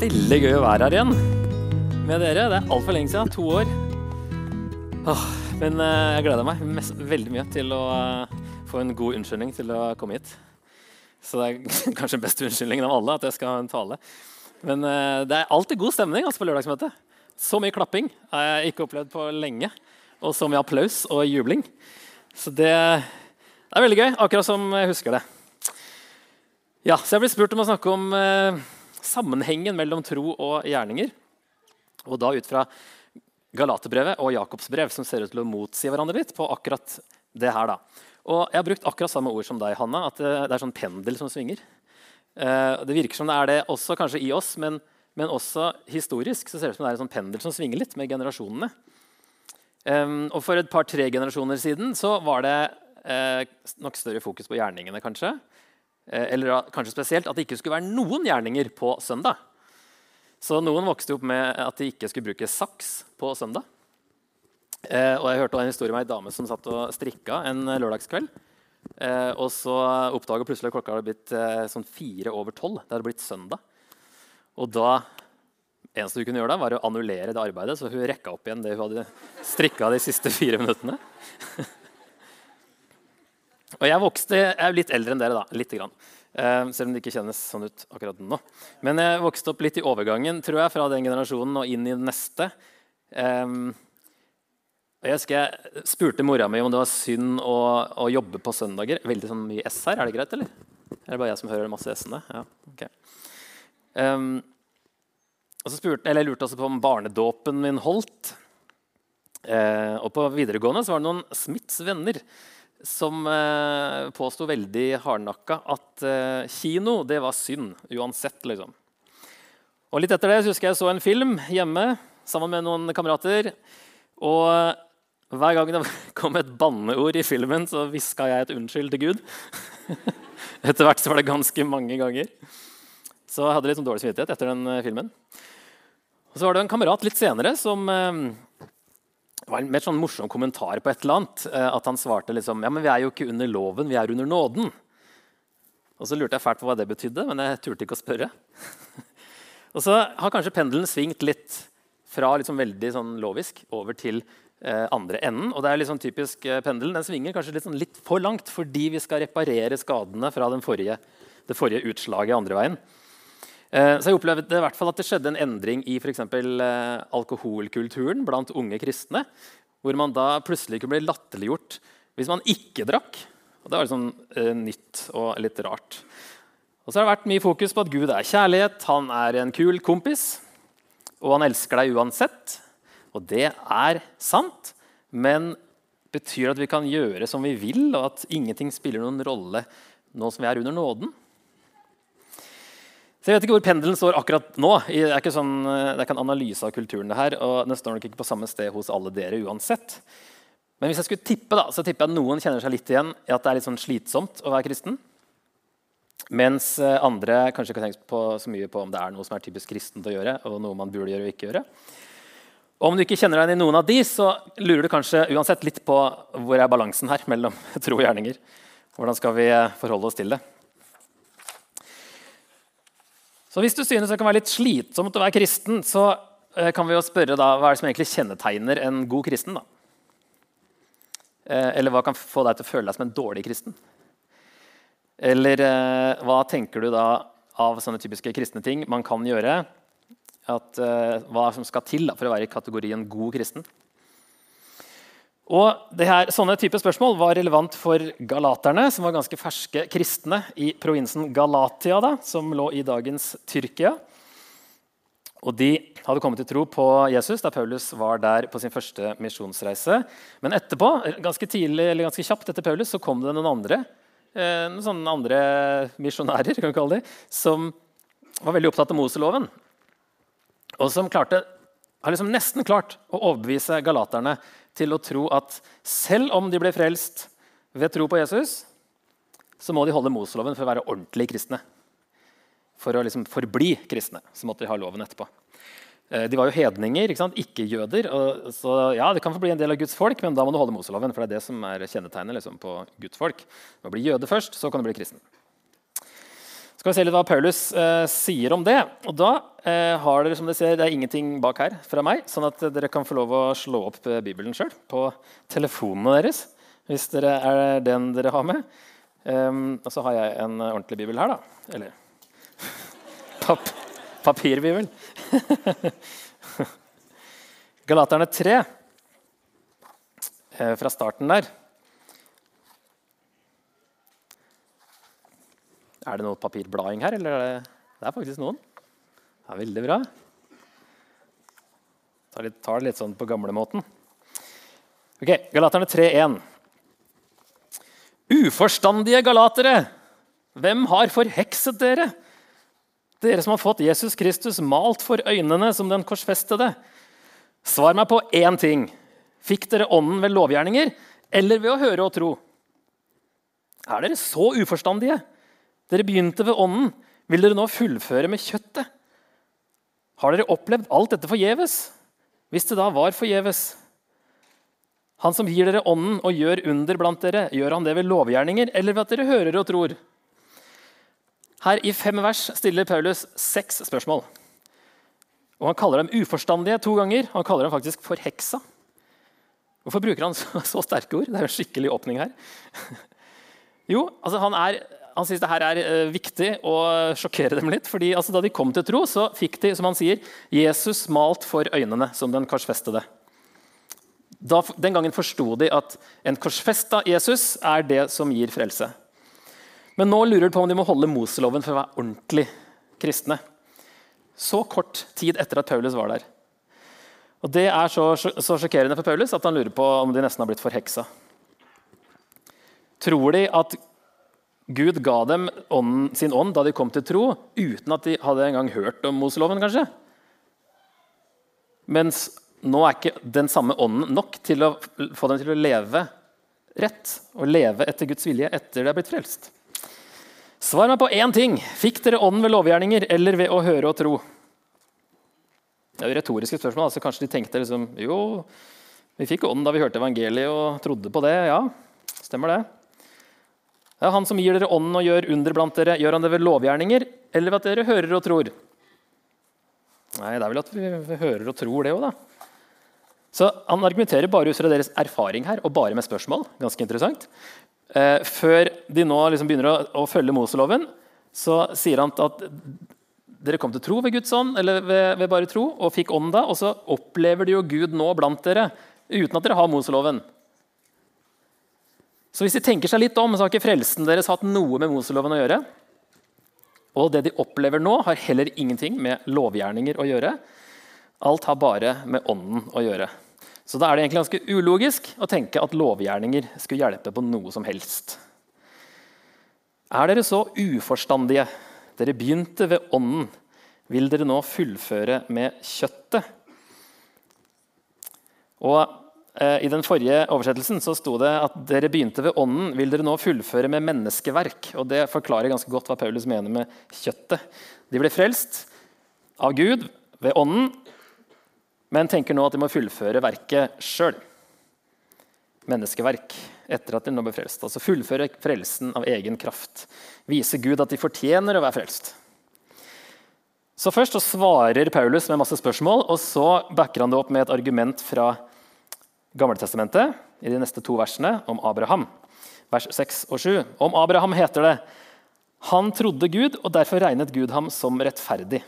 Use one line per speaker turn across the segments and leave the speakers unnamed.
veldig gøy å være her igjen med dere. Det er altfor lenge siden. To år. Åh, men eh, jeg gleder meg mest, veldig mye til å eh, få en god unnskyldning til å komme hit. Så det er kanskje den beste unnskyldningen av alle at jeg skal ha en tale. Men eh, det er alltid god stemning altså, på lørdagsmøtet. Så mye klapping har jeg ikke opplevd på lenge. Og så mye applaus og jubling. Så det, er veldig gøy, akkurat som jeg husker det. Ja, så Jeg ble spurt om å snakke om sammenhengen mellom tro og gjerninger. Og da ut fra Galaterbrevet og Jakobs brev, som ser ut til å motsi hverandre litt på akkurat det her. da. Og Jeg har brukt akkurat samme ord som deg, Hanna, at det, er sånn pendel som svinger. Eh, det virker som det er det også kanskje i oss, men, men også historisk så ser det ut som det er en sånn pendel som svinger litt med generasjonene. Og For et par-tre generasjoner siden så var det eh, nok større fokus på gjerningene. kanskje. Eh, eller kanskje spesielt at det ikke skulle være noen gjerninger på søndag. Så noen vokste opp med at de ikke skulle bruke saks på søndag. Eh, og jeg hørte en historie om ei dame som satt og strikka en lørdagskveld. Eh, og så oppdaga plutselig at klokka hadde blitt sånn fire over tolv. Det hadde blitt søndag. Og da eneste hun kunne gjøre da, var å annullere det arbeidet, så hun rekka opp igjen det hun hadde strikka de siste fire minuttene. og jeg vokste, jeg er litt eldre enn dere, da, lite grann. Uh, selv om det ikke kjennes sånn ut akkurat nå. Men jeg vokste opp litt i overgangen tror jeg, fra den generasjonen og inn i den neste. Um, jeg husker jeg spurte mora mi om det var synd å, å jobbe på søndager. Veldig sånn mye S her, er det greit, eller? Er det bare jeg som hører masse S-ene? Ja, ok. Um, og så spurte, eller Jeg lurte også på om barnedåpen min holdt. Uh, og På videregående så var det noen Smiths venner som eh, påsto veldig hardnakka at eh, kino det var synd uansett. liksom. Og Litt etter det så husker jeg så en film hjemme sammen med noen kamerater. Og hver gang det kom et banneord i filmen, så hviska jeg et unnskyld til Gud. etter hvert så var det ganske mange ganger. Så jeg hadde litt sånn dårlig samvittighet etter den uh, filmen. Og så var det en kamerat litt senere som uh, var en mer sånn morsom kommentar på et eller annet. Uh, at han svarte liksom Ja, men vi er jo ikke under loven, vi er under nåden. Og så lurte jeg fælt på hva det betydde, men jeg turte ikke å spørre. og så har kanskje pendelen svingt litt fra liksom veldig sånn lovisk over til andre enden. Og det er liksom typisk typisk pendelen. Den svinger kanskje litt, sånn litt for langt fordi vi skal reparere skadene fra forrige, det forrige utslaget andre veien. Eh, så jeg opplevde i hvert fall at det skjedde en endring i eksempel, eh, alkoholkulturen blant unge kristne. Hvor man da plutselig kunne bli latterliggjort hvis man ikke drakk. Og Det var liksom sånn, nytt og litt rart. Og så har det vært mye fokus på at Gud er kjærlighet, han er en kul kompis. Og han elsker deg uansett. Og det er sant. Men betyr at vi kan gjøre som vi vil, og at ingenting spiller noen rolle nå som vi er under nåden? Jeg vet ikke hvor pendelen står akkurat nå. Det er ikke, sånn, det er ikke en analyse av kulturen. det her, og Den står nok ikke på samme sted hos alle dere uansett. Men hvis jeg skulle tippe, da, så tipper jeg at noen kjenner seg litt igjen i at det er litt sånn slitsomt å være kristen. Mens eh, andre kanskje ikke har tenkt på så mye på om det er noe som er typisk kristent å gjøre. og noe man burde gjøre og ikke gjøre. Og Om du ikke kjenner deg inn i noen av de, så lurer du kanskje uansett litt på hvor er balansen her mellom tro og gjerninger. Hvordan skal vi eh, forholde oss til det? Så hvis du synes det kan være litt slitsomt å være kristen, så eh, kan vi jo spørre da, hva er det som egentlig kjennetegner en god kristen. da? Eh, eller hva kan få deg til å føle deg som en dårlig kristen? Eller eh, hva tenker du da av sånne typiske kristne ting man kan gjøre? At, hva som skal til da, for å være i kategorien god kristen? Og her, sånne type spørsmål var relevant for galaterne, som var ganske ferske kristne i provinsen Galatia, da, som lå i dagens Tyrkia. Og De hadde kommet til tro på Jesus da Paulus var der på sin første misjonsreise. Men etterpå, ganske tidlig, eller ganske kjapt etter Paulus så kom det noen andre eh, noen sånne andre misjonærer kan vi kalle det, som var veldig opptatt av Moseloven. Og som klarte, har liksom nesten klart å overbevise galaterne til å tro at selv om de ble frelst ved tro på Jesus, så må de holde Moseloven for å være ordentlige kristne. For å liksom forbli kristne så måtte de ha loven etterpå. Eh, de var jo hedninger, ikke, ikke jøder. så ja, Det kan få bli en del av Guds folk, men da må du holde Moseloven. for det er det som er kjennetegnet liksom, på Guds folk. Du må bli jøde først, så kan du bli kristen. Skal vi se litt hva Paulus eh, sier om det. Og da eh, har dere, som dere ser, det er ingenting bak her fra meg, sånn at dere kan få lov å slå opp eh, Bibelen sjøl på telefonene deres. Hvis dere er den dere har med. Um, og så har jeg en ordentlig bibel her, da. Eller pap papirbibel. Galaterne 3, eh, fra starten der. Er det noe papirblading her, eller er det Det er faktisk noen. Det er veldig bra. Tar, litt, det litt sånn på gamlemåten. Ok, Galaterne 3.1. Uforstandige galatere! Hvem har forhekset dere? Dere som har fått Jesus Kristus malt for øynene som den korsfestede. Svar meg på én ting. Fikk dere ånden ved lovgjerninger eller ved å høre og tro? Er dere så uforstandige? Dere begynte ved ånden. Vil dere nå fullføre med kjøttet? Har dere opplevd alt dette forgjeves? Hvis det da var forgjeves? Han som gir dere ånden og gjør under blant dere, gjør han det ved lovgjerninger eller ved at dere hører og tror? Her i fem vers stiller Paulus seks spørsmål. Og Han kaller dem uforstandige to ganger. Han kaller dem faktisk forheksa. Hvorfor bruker han så, så sterke ord? Det er jo en skikkelig åpning her. Jo, altså han er han syns det her er uh, viktig å sjokkere dem litt. fordi altså, Da de kom til tro, så fikk de som han sier, Jesus malt for øynene som den korsfestede. Da, den gangen forsto de at en korsfesta Jesus er det som gir frelse. Men nå lurer de på om de må holde Moseloven for å være ordentlig kristne. Så kort tid etter at Paulus var der. Og Det er så, så sjokkerende for Paulus at han lurer på om de nesten har blitt forheksa. Tror de at Gud ga dem ånden, sin ånd da de kom til tro, uten at de hadde engang hørt om Moseloven, kanskje. Mens nå er ikke den samme ånden nok til å få dem til å leve rett og leve etter Guds vilje etter de er blitt frelst. Svar meg på én ting. Fikk dere ånden ved lovgjerninger eller ved å høre og tro? Det er jo retoriske spørsmål. altså Kanskje de tenkte liksom, jo, vi fikk ånden da vi hørte evangeliet og trodde på det. Ja, stemmer det. Er han som gir dere ånden og gjør under blant dere. Gjør han det ved lovgjerninger, eller ved at dere hører og tror? Nei, det er vel at vi hører og tror det òg, da. Så Han argumenterer bare ut fra deres erfaring her, og bare med spørsmål. Ganske interessant. Eh, før de nå liksom begynner å, å, følge Moseloven, så sier han at dere kom til tro ved Guds ånd, eller ved, ved bare tro, og fikk ånd da, og så opplever de jo Gud nå blant dere uten at dere har Moseloven. Så hvis de tenker seg litt om, så har ikke frelsen deres hatt noe med Moseloven å gjøre. Og det de opplever nå, har heller ingenting med lovgjerninger å gjøre. Alt har bare med ånden å gjøre. Så da er det egentlig ganske ulogisk å tenke at lovgjerninger skulle hjelpe på noe som helst. Er dere så uforstandige? Dere begynte ved ånden. Vil dere nå fullføre med kjøttet? Og I den forrige oversettelsen så sto det at dere begynte ved ånden, vil dere nå fullføre med menneskeverk. Og Det forklarer ganske godt hva Paulus mener med kjøttet. De ble frelst av Gud ved ånden, men tenker nå at de må fullføre verket sjøl. Menneskeverk etter at de nå ble frelst. Altså fullføre frelsen av egen kraft. Vise Gud at de fortjener å være frelst. Så Først så svarer Paulus med masse spørsmål, og så backer han det opp med et argument fra Gammeltestamentet i de neste to versene om Abraham. Vers 6 og 7. Om Abraham heter det han trodde Gud, og derfor regnet Gud ham som rettferdig.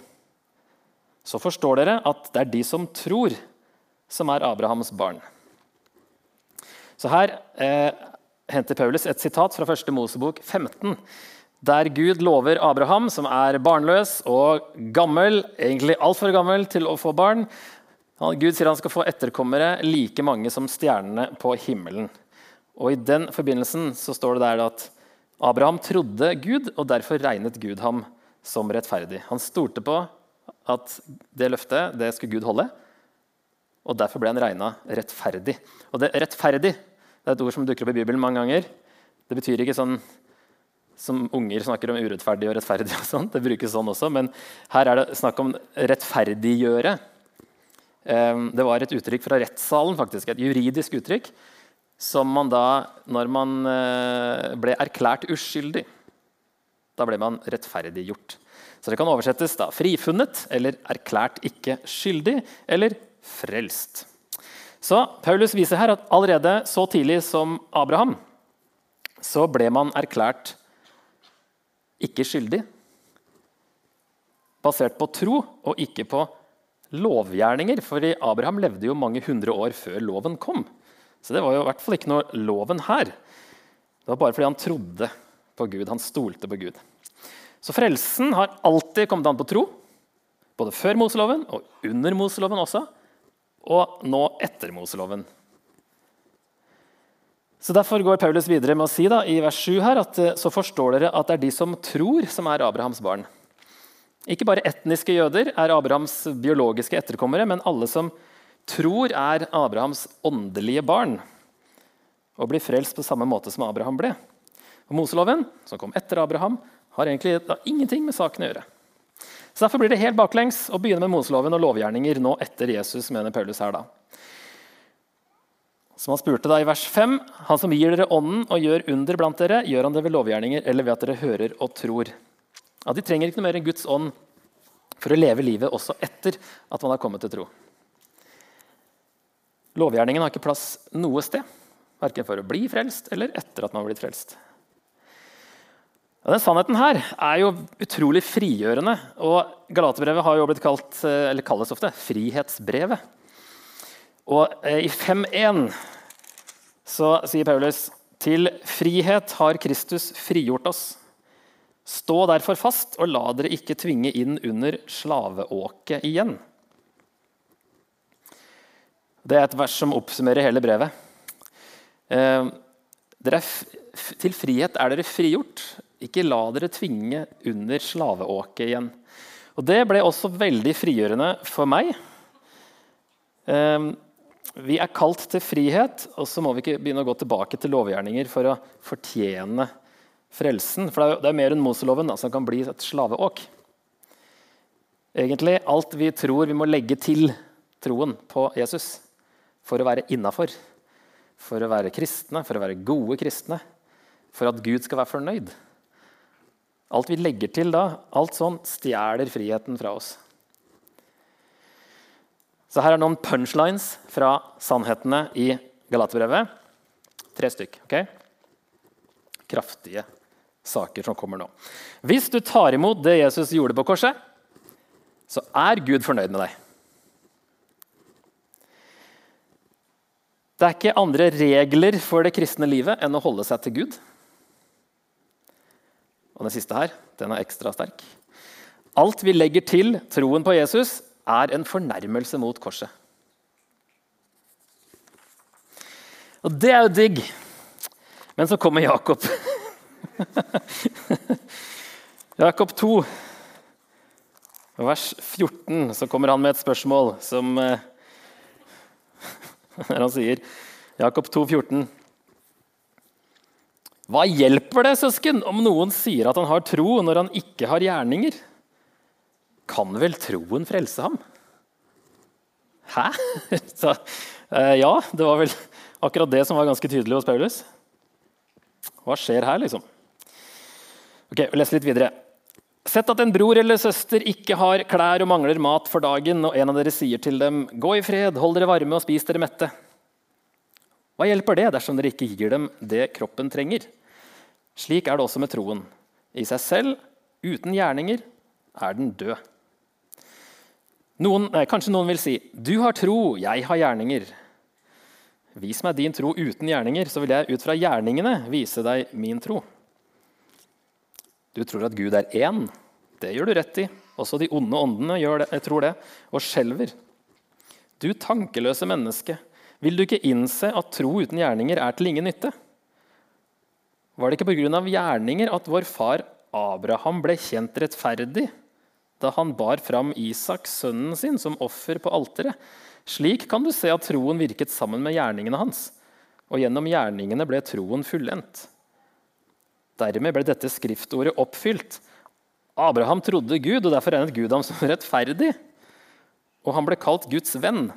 Så forstår dere at det er de som tror, som er Abrahams barn. Så Her eh, henter Paulus et sitat fra 1. Mosebok 15, der Gud lover Abraham, som er barnløs og gammel, egentlig altfor gammel til å få barn, Gud sier han skal få etterkommere like mange som stjernene på himmelen. Og I den forbindelsen så står det der at Abraham trodde Gud, og derfor regnet Gud ham som rettferdig. Han stolte på at det løftet det skulle Gud holde, og derfor ble han regna rettferdig. Og det, rettferdig det er et ord som dukker opp i Bibelen mange ganger. Det betyr ikke sånn som unger snakker om urettferdig og rettferdig. og sånt. Det brukes sånn også, Men her er det snakk om rettferdiggjøre. Ehm, det var et uttrykk fra rettssalen, faktisk, et juridisk uttrykk, som man da, når man eh, ble erklært uskyldig Da ble man rettferdiggjort. Så det kan oversettes da frifunnet eller erklært ikke skyldig eller frelst. Så Paulus viser her at allerede så tidlig som Abraham så ble man erklært ikke skyldig, basert på tro og ikke på lovgjerninger. For Abraham levde jo mange hundre år før loven kom. Så det var jo i hvert fall ikke noe loven her. Det var bare fordi han trodde på Gud. Han stolte på Gud. Så frelsen har alltid kommet an på tro. Både før Moseloven og under Moseloven også. Og nå etter Moseloven. Så Derfor går Paulus videre med å si da, i vers 7 her, at eh, så forstår dere at det er de som tror, som er Abrahams barn. Ikke bare etniske jøder er Abrahams biologiske etterkommere, men alle som tror, er Abrahams åndelige barn og blir frelst på samme måte som Abraham ble. Og Moseloven, som kom etter Abraham, har egentlig ingenting med saken å gjøre. Så Derfor blir det helt baklengs å begynne med Moseloven og lovgjerninger nå etter Jesus. mener Paulus her da. Som han spurte da i vers 5.: Han som gir dere ånden og gjør under blant dere, gjør han det ved lovgjerninger eller ved at dere hører og tror. Ja, de trenger ikke noe mer enn Guds ånd for å leve livet også etter at man har kommet til tro. Lovgjerningen har ikke plass noe sted, verken for å bli frelst eller etter at man har blitt frelst. Den Sannheten her er jo utrolig frigjørende. og Galaterbrevet har jo blitt kalt, eh, eller kalles ofte frihetsbrevet. Og eh, I 5.1 så sier Paulus til frihet har Kristus frigjort oss. Stå derfor fast, og la dere ikke tvinge inn under slaveåket igjen. Det er et vers som oppsummerer hele brevet. Eh, til frihet er dere frigjort. Ikke la dere tvinge under slaveåket igjen. Og Det ble også veldig frigjørende for meg. Eh, vi er kalt til frihet, og så må vi ikke begynne å gå tilbake til lovgjerninger for å fortjene frelsen. For det er mer enn Moseloven som kan bli et slaveåk. Egentlig alt vi tror vi må legge til troen på Jesus for å være innafor, for å være kristne, for å være gode kristne, for at Gud skal være fornøyd. Alt vi legger til da, alt sånn, stjeler friheten fra oss. Så her er noen punchlines fra sannhetene i Galaterbrevet. Tre stykk. ok? Kraftige saker som kommer nå. Hvis du tar imot det Jesus gjorde på korset, så er Gud fornøyd med deg. Det er ikke andre regler for det kristne livet enn å holde seg til Gud. Og den siste her, den er ekstra sterk. Alt vi legger til troen på Jesus, er en fornærmelse mot korset. Og det er jo digg. Men så kommer Jakob. Jakob 2, vers 14, så kommer han med et spørsmål som eh, Han sier Jakob 2, 14. Hva hjelper det, søsken, om noen sier at han har tro, når han ikke har gjerninger? Kan vel troen frelse ham? Hæ? Så, eh, ja, det var vel akkurat det som var ganske tydelig hos Paulus. Hva skjer her, liksom? Ok, Les litt videre. Sett at en bror eller søster ikke har klær og mangler mat for dagen, og en av dere sier til dem, 'Gå i fred, hold dere varme og spis dere mette.' Hva hjelper det dersom dere ikke gir dem det kroppen trenger? Slik er det også med troen. I seg selv, uten gjerninger, er den død. Noen, nei, kanskje noen vil si, 'Du har tro, jeg har gjerninger'. Vis meg din tro uten gjerninger, så vil jeg ut fra gjerningene vise deg min tro. Du tror at Gud er én. Det gjør du rett i. Også de onde åndene gjør det, jeg tror det, og skjelver. Du tankeløse menneske, vil du ikke innse at tro uten gjerninger er til ingen nytte? Var det ikke pga. gjerninger at vår far Abraham ble kjent rettferdig da han bar fram Isak, sønnen sin, som offer på alteret? Slik kan du se at troen virket sammen med gjerningene hans, og gjennom gjerningene ble troen fullendt. Dermed ble dette skriftordet oppfylt. Abraham trodde Gud, og derfor regnet Gud ham som rettferdig. Og han ble kalt Guds venn.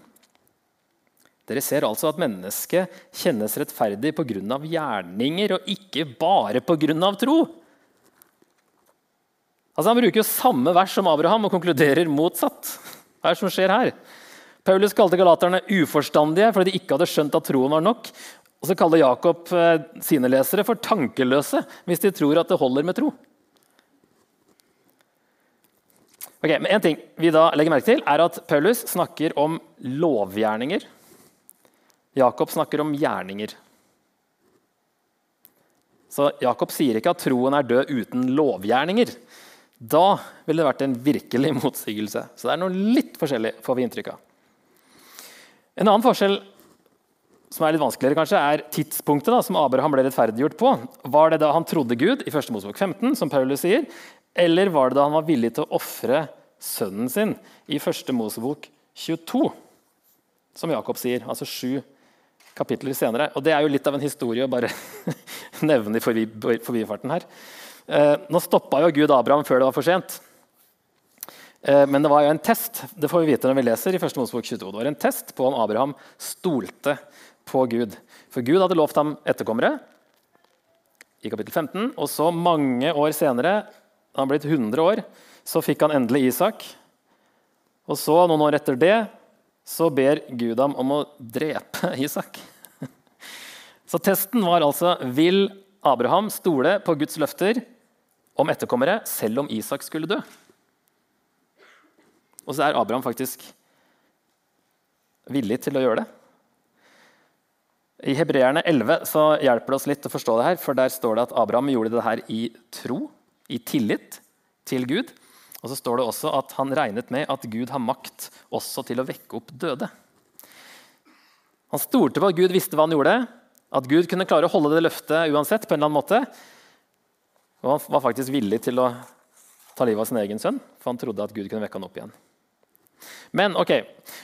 Dere ser altså at mennesket kjennes rettferdig pga. gjerninger og ikke bare pga. tro. Altså Han bruker jo samme vers som Abraham og konkluderer motsatt. Hva er det som skjer her? Paulus kalte galaterne uforstandige fordi de ikke hadde skjønt at troen var nok. Og så kaller Jakob eh, sine lesere for tankeløse hvis de tror at det holder med tro. Ok, men En ting vi da legger merke til, er at Paulus snakker om lovgjerninger. Jakob snakker om gjerninger. Så Jakob sier ikke at troen er død uten lovgjerninger. Da ville det vært en virkelig motsigelse. Så det er noe litt forskjellig, får vi inntrykk av. En annen forskjell som er litt vanskeligere, kanskje, er tidspunktet da, som Abraham ble rettferdiggjort på. Var det da han trodde Gud, i 1. Mosebok 15, som Paulus sier, eller var det da han var villig til å ofre sønnen sin i 1. Mosebok 22, som Jakob sier, altså sju kapitler senere. Og Det er jo litt av en historie å bare nevne i forbifarten her. Eh, nå stoppa jo Gud Abraham før det var for sent. Eh, men det var jo en test det får vi vite når vi leser i 1. Mosebok 22. Det var en test på om Abraham stolte på Gud. For Gud hadde lovt ham etterkommere i kapittel 15. Og så mange år senere, da han blitt 100 år, så fikk han endelig Isak. Og så, noen år etter det, så ber Gud ham om å drepe Isak. Så testen var altså vil Abraham stole på Guds løfter om etterkommere selv om Isak skulle dø. Og så er Abraham faktisk villig til å gjøre det. I Hebreerne 11 så hjelper det oss litt å forstå det her, for der står det at Abraham gjorde det her i tro, i tillit til Gud. Og så står det også at han regnet med at Gud har makt også til å vekke opp døde. Han stolte på at Gud visste hva han gjorde, at Gud kunne klare å holde det løftet uansett. på en eller annen måte. Og han var faktisk villig til å ta livet av sin egen sønn, for han trodde at Gud kunne vekke han opp igjen. Men ok,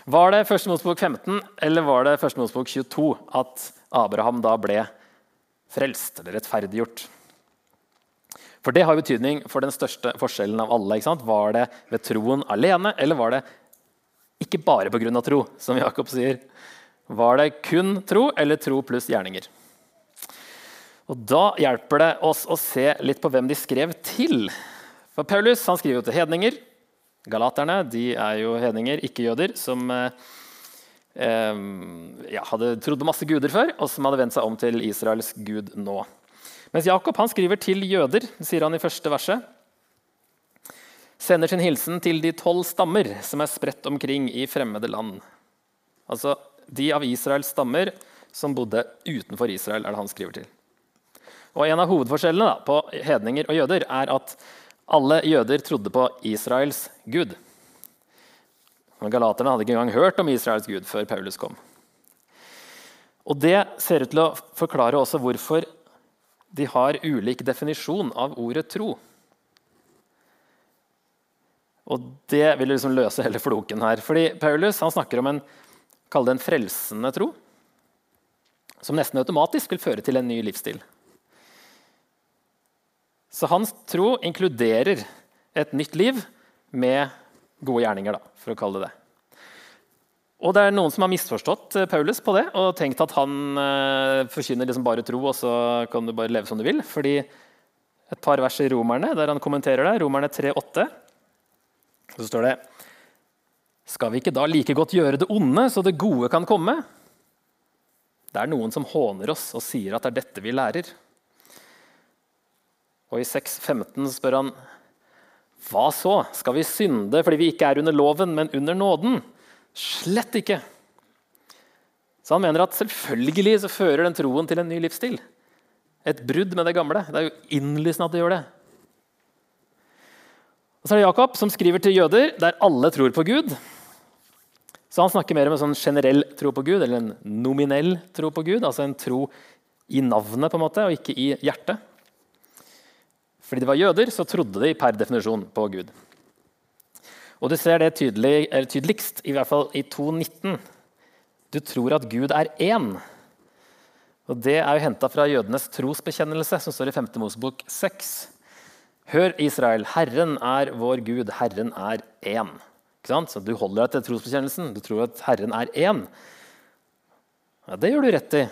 var det 1. Mosebok 15 eller var det 1. Mosebok 22 at Abraham da ble frelst eller rettferdiggjort? For det har betydning for den største forskjellen av alle. ikke sant? Var det ved troen alene, eller var det ikke bare pga. tro, som Jakob sier? Var det kun tro eller tro pluss gjerninger? Og Da hjelper det oss å se litt på hvem de skrev til. For Paulus han skriver jo til hedninger. Galaterne de er jo hedninger, ikke jøder, som eh, ja, hadde trodd på masse guder før, og som hadde vendt seg om til Israels gud nå. Mens Jakob han skriver til jøder, sier han i første verset. Sender sin hilsen til de tolv stammer som er spredt omkring i fremmede land. Altså de av Israels stammer som bodde utenfor Israel, er det han skriver til. Og En av hovedforskjellene da, på hedninger og jøder er at alle jøder trodde på Israels gud. Galaterne hadde ikke engang hørt om Israels gud før Paulus kom. Og Det ser ut til å forklare også hvorfor de har ulik definisjon av ordet tro. Og det vil liksom løse hele floken her. Fordi Paulus snakker om en, en frelsende tro som nesten automatisk vil føre til en ny livsstil. Så hans tro inkluderer et nytt liv med gode gjerninger, da, for å kalle det det. Og det er Noen som har misforstått eh, Paulus på det og tenkt at han eh, forkynner liksom bare tro, og så kan du bare leve som du vil. Fordi et par vers i Romerne der han kommenterer det, Romerne 3,8, så står det Skal vi ikke da like godt gjøre det onde, så det gode kan komme? Det er noen som håner oss og sier at det er dette vi lærer. Og i 6,15 spør han hva så? Skal vi synde fordi vi ikke er under loven, men under nåden? Slett ikke. Så han mener at selvfølgelig så fører den troen til en ny livsstil. Et brudd med det gamle. Det er jo innlysende at det gjør det. Og Så er det Jakob som skriver til jøder der alle tror på Gud. Så han snakker mer om en sånn generell tro på Gud, eller en nominell tro på Gud. Altså en tro i navnet på en måte, og ikke i hjertet. Fordi de var jøder, så trodde de per definisjon på Gud. Og du ser det tydelig, tydeligst i hvert fall i 2.19. Du tror at Gud er én. Og Det er jo henta fra jødenes trosbekjennelse, som står i 5. Mosebok 6. Hør, Israel, Herren er vår Gud, Herren er én. Så Du holder deg til trosbekjennelsen. Du tror at Herren er én. Ja, Det gjør du rett i.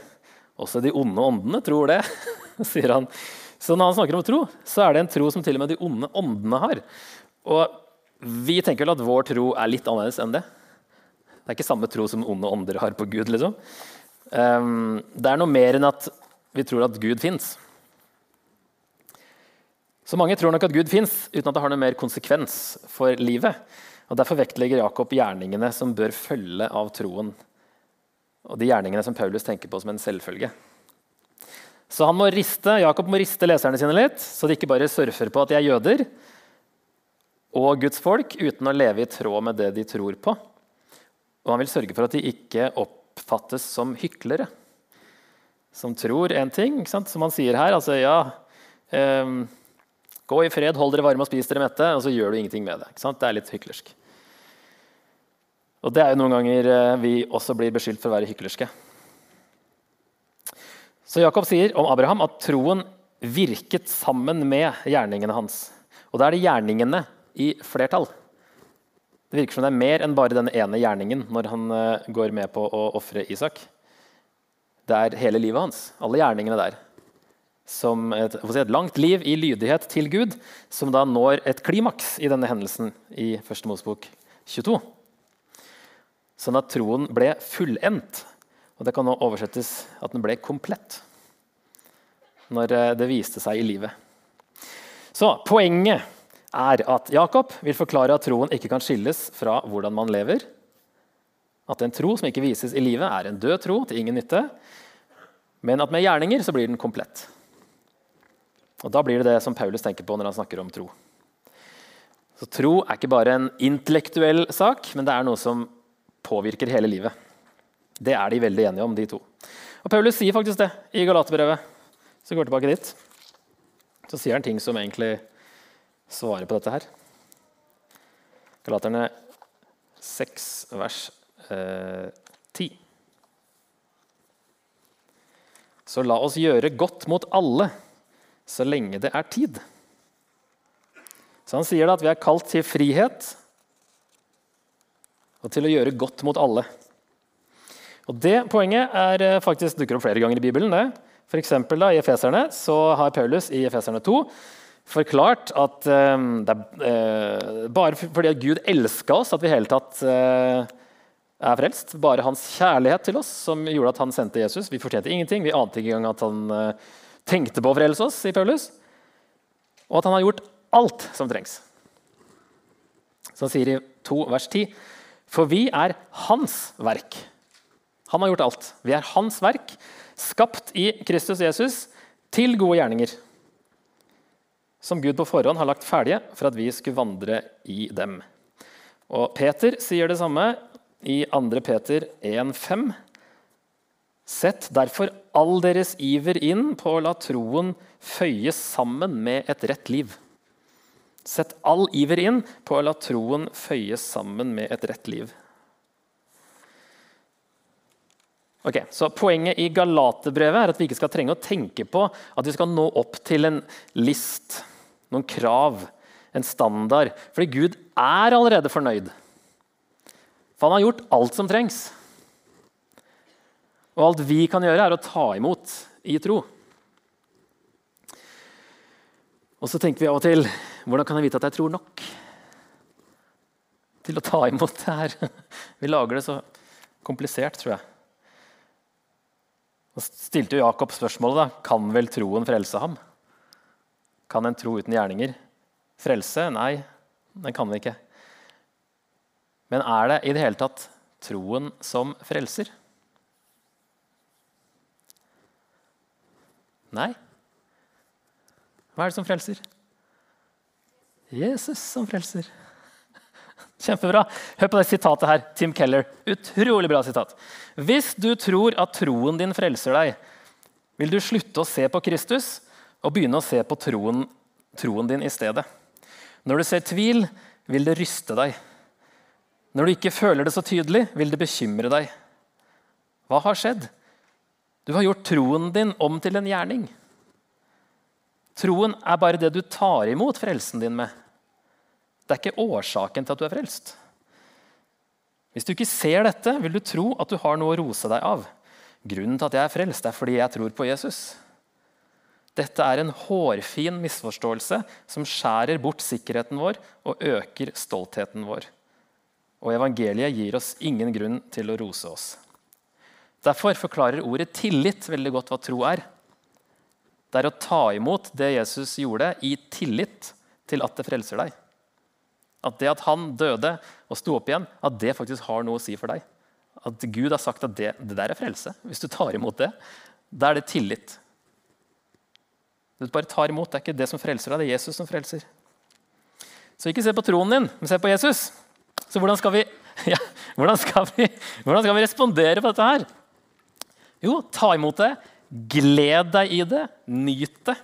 Også de onde åndene tror det, sier han Så når han snakker om tro, så er det en tro som til og med de onde åndene har. Og vi tenker vel at vår tro er litt annerledes enn det. Det er ikke samme tro som onde ånder har på Gud. liksom. Um, det er noe mer enn at vi tror at Gud fins. Så mange tror nok at Gud fins uten at det har noe mer konsekvens for livet. Og Derfor vektlegger Jakob gjerningene som bør følge av troen. Og de gjerningene som Paulus tenker på som en selvfølge. Så han må riste, Jakob må riste leserne sine litt, så de ikke bare surfer på at de er jøder og Guds folk uten å leve i tråd med det de tror på. Og han vil sørge for at de ikke oppfattes som hyklere. Som tror en ting, som han sier her. altså ja, um, Gå i fred, hold dere varme og spis dere mette, og så gjør du ingenting med det. Det er litt hyklersk. Og det er jo noen ganger eh, vi også blir beskyldt for å være hyklerske. Så Jakob sier om Abraham at troen virket sammen med gjerningene hans. Og da er det gjerningene i flertall. Det virker som det er mer enn bare denne ene gjerningen når han eh, går med på å ofre Isak. Det er hele livet hans, alle gjerningene der. Som et, et, langt liv i lydighet til Gud, som da når et klimaks i denne hendelsen i 1. Mosebok 22. Sånn at troen ble fullendt og det kan nå oversettes at den ble komplett når eh, det viste seg i livet. Så Poenget er at Jakob vil forklare at troen ikke kan skilles fra hvordan man lever. At en tro som ikke vises i livet, er en død tro til ingen nytte. Men at med gjerninger så blir den komplett. Og Da blir det det som Paulus tenker på når han snakker om tro. Så Tro er ikke bare en intellektuell sak, men det er noe som påvirker hele livet. Det er de veldig enige om, de to. Og Paulus sier faktisk det i Galaterbrevet. Så går tilbake dit. Så sier han ting som egentlig svarer på dette her. Galaterne 6, vers eh, 10. Så la oss gjøre godt mot alle så lenge det er tid. Så han sier da at vi er kalt til frihet og til å gjøre godt mot alle. Og Det poenget er, eh, faktisk dukker opp flere ganger i Bibelen. det. For eksempel, da, I Efeserne så har Paulus i Efeserne 2 forklart at um, det er uh, bare fordi at Gud elska oss at vi i hele tatt uh, er frelst. Bare hans kjærlighet til oss som gjorde at han sendte Jesus. Vi fortjente ingenting. Vi ante ikke engang at han uh, tenkte på å frelse oss, sier Paulus. Og at han har gjort alt som trengs. Så han sier i 2 vers 10.: For vi er hans verk han har gjort alt. Vi er hans verk, skapt i Kristus Jesus til gode gjerninger. Som Gud på forhånd har lagt ferdige for at vi skulle vandre i dem. Og Peter sier det samme i 2. Peter 1,5. Sett derfor all deres iver inn på å la troen føyes sammen med et rett liv. Sett all iver inn på å la troen føyes sammen med et rett liv. Ok, så Poenget i Galaterbrevet er at vi ikke skal trenge å tenke på at vi skal nå opp til en list, noen krav, en standard. Fordi Gud er allerede fornøyd. For han har gjort alt som trengs. Og alt vi kan gjøre, er å ta imot i tro. Og så tenker vi av og til hvordan kan jeg vite at jeg tror nok til å ta imot det her? Vi lager det så komplisert, tror jeg. Så stilte Jakob spørsmålet da, kan vel troen frelse ham. Kan en tro uten gjerninger frelse? Nei, den kan vi ikke. Men er det i det hele tatt troen som frelser? Nei. Hva er det som frelser? Jesus som frelser. Kjempebra. Hør på det sitatet her. Tim Keller. Utrolig bra sitat. Hvis du tror at troen din frelser deg, vil du slutte å se på Kristus og begynne å se på troen, troen din i stedet. Når du ser tvil, vil det ryste deg. Når du ikke føler det så tydelig, vil det bekymre deg. Hva har skjedd? Du har gjort troen din om til en gjerning. Troen er bare det du tar imot frelsen din med. Det er ikke årsaken til at du er frelst. Hvis du ikke ser dette, vil du tro at du har noe å rose deg av. Grunnen til at jeg er frelst, er fordi jeg tror på Jesus. Dette er en hårfin misforståelse som skjærer bort sikkerheten vår og øker stoltheten vår. Og evangeliet gir oss ingen grunn til å rose oss. Derfor forklarer ordet tillit veldig godt hva tro er. Det er å ta imot det Jesus gjorde, i tillit til at det frelser deg. At det at han døde og sto opp igjen, at det faktisk har noe å si for deg. At Gud har sagt at det, det der er frelse. Hvis du tar imot det, da er det tillit. Du bare tar imot. Det er ikke det som frelser deg, det er Jesus som frelser. Så ikke se på troen din, men se på Jesus. Så hvordan skal vi, ja, hvordan skal vi, hvordan skal vi respondere på dette her? Jo, ta imot det. Gled deg i det. Nyt det.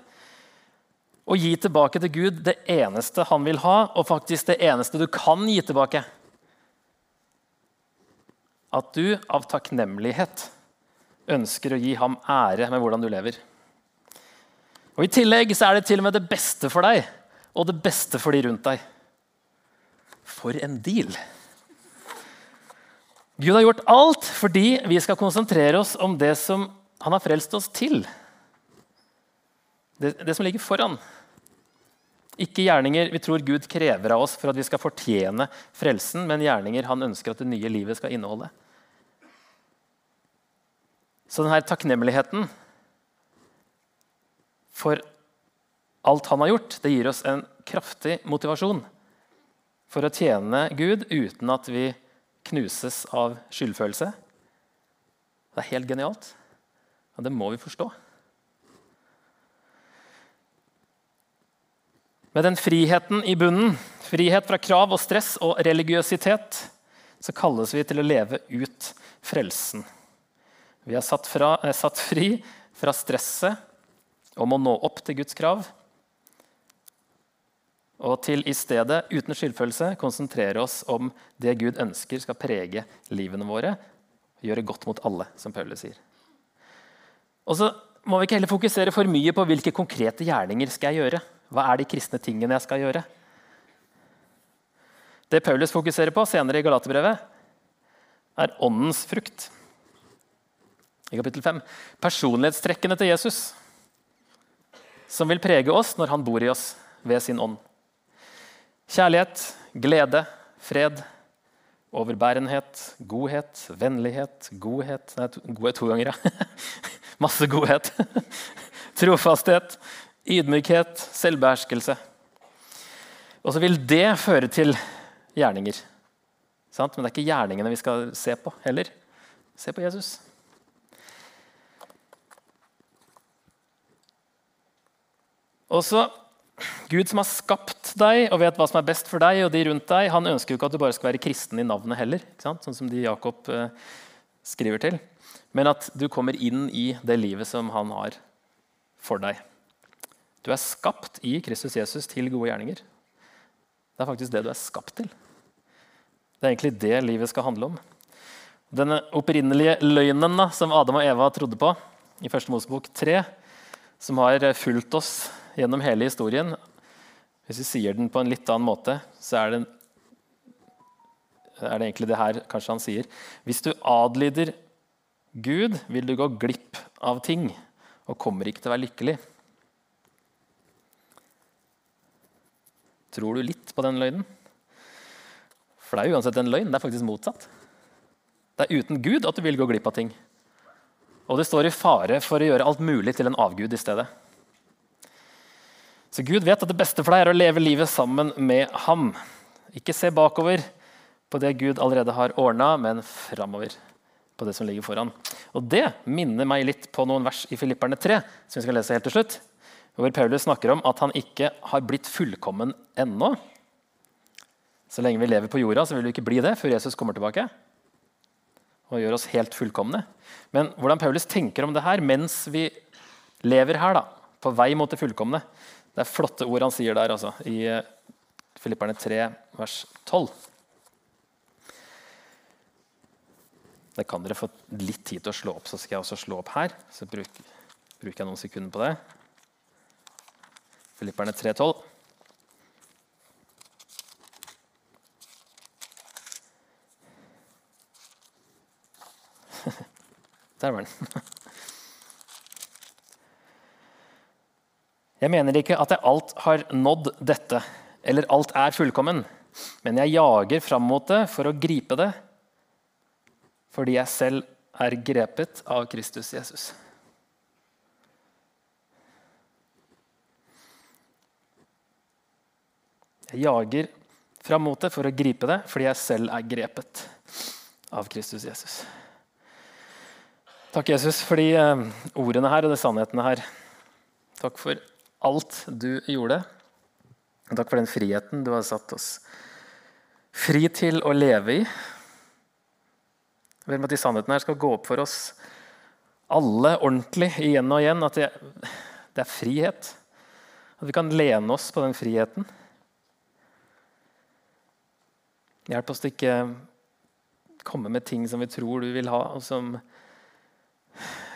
Og gi tilbake til Gud det eneste han vil ha, og faktisk det eneste du kan gi tilbake. At du av takknemlighet ønsker å gi ham ære med hvordan du lever. Og I tillegg så er det til og med det beste for deg og det beste for de rundt deg. For en deal! Gud har gjort alt fordi vi skal konsentrere oss om det som han har frelst oss til. Det, det som ligger foran. Ikke gjerninger vi tror Gud krever av oss for at vi skal fortjene frelsen, men gjerninger han ønsker at det nye livet skal inneholde. Så denne takknemligheten for alt han har gjort, det gir oss en kraftig motivasjon for å tjene Gud uten at vi knuses av skyldfølelse. Det er helt genialt. Og det må vi forstå. Med den friheten i bunnen, frihet fra krav og stress og religiøsitet, så kalles vi til å leve ut frelsen. Vi er satt, fra, er satt fri fra stresset om å nå opp til Guds krav og til i stedet, uten skyldfølelse, konsentrere oss om det Gud ønsker skal prege livene våre. Gjøre godt mot alle, som Paulus sier. Og så må vi ikke heller fokusere for mye på hvilke konkrete gjerninger skal jeg gjøre. Hva er de kristne tingene jeg skal gjøre? Det Paulus fokuserer på senere i Galaterbrevet, er åndens frukt. I kapittel 5. Personlighetstrekkene til Jesus, som vil prege oss når han bor i oss ved sin ånd. Kjærlighet, glede, fred, overbærenhet, godhet, vennlighet, godhet Nei, godhet to ganger, ja. Masse godhet. Trofasthet, ydmykhet, selvbeherskelse. Og så vil det føre til gjerninger. Men det er ikke gjerningene vi skal se på heller. Se på Jesus. Og så Gud som har skapt deg og vet hva som er best for deg og de rundt deg, han ønsker jo ikke at du bare skal være kristen i navnet heller, sånn som de Jakob eh, skriver til. Men at du kommer inn i det livet som han har for deg. Du er skapt i Kristus Jesus til gode gjerninger. Det er faktisk det du er skapt til. Det er egentlig det livet skal handle om. Den opprinnelige løgnen som Adam og Eva trodde på i 1. Mosebok 3, som har fulgt oss gjennom hele historien. Hvis vi sier den på en litt annen måte, så er det, er det egentlig det her kanskje han sier. Hvis du adlyder Gud, vil du gå glipp av ting og kommer ikke til å være lykkelig. Tror du litt på den løgnen? For det er uansett en løgn. Det er faktisk motsatt. Det er uten Gud at du vil gå glipp av ting. Og det står i fare for å gjøre alt mulig til en avgud i stedet. Så Gud vet at det beste for deg er å leve livet sammen med ham. Ikke se bakover på det Gud allerede har ordna, men framover på det som ligger foran. Og Det minner meg litt på noen vers i Filipperne 3, som vi skal lese helt til slutt, hvor Paulus snakker om at han ikke har blitt fullkommen ennå. Så lenge vi lever på jorda, så vil vi ikke bli det før Jesus kommer tilbake og gjør oss helt fullkomne. Men hvordan Paulus tenker om det her mens vi lever her, da, på vei mot det fullkomne, det er flotte ord han sier der, altså, i eh, Filipperne 3, vers 12. Det kan dere få litt tid til å slå opp, så skal jeg også slå opp her. Så bruker, jeg noen sekunder på det. Filipperne 3,12. Der var den. Jeg mener ikke at jeg alt har nådd dette, eller alt er fullkommen, men jeg jager fram mot det for å gripe det, fordi jeg selv er grepet av Kristus Jesus. Jeg jager fram mot det for å gripe det, fordi jeg selv er grepet av Kristus Jesus. Takk, Jesus, for de eh, ordene her og de sannhetene her. Takk for alt du gjorde. Og takk for den friheten du har satt oss fri til å leve i. Vil om at de sannhetene her skal gå opp for oss alle ordentlig igjen og igjen. At det, det er frihet. At vi kan lene oss på den friheten. Hjelp oss til ikke komme med ting som vi tror du vil ha, og som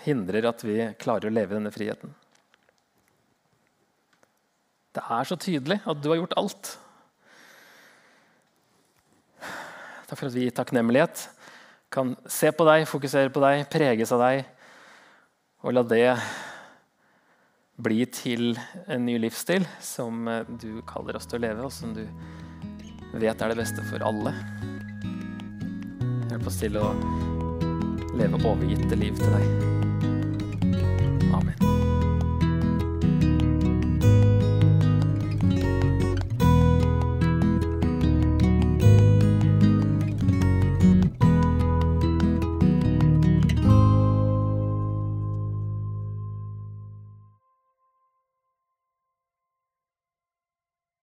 hindrer at vi klarer å leve i denne friheten. Det er så tydelig at du har gjort alt. Takk for at vi i takknemlighet kan se på deg, fokusere på deg, preges av deg, og la det bli til en ny livsstil som du kaller oss til å leve, og som du vet er det beste for alle. Hjelp oss til å leve overgitte liv til deg.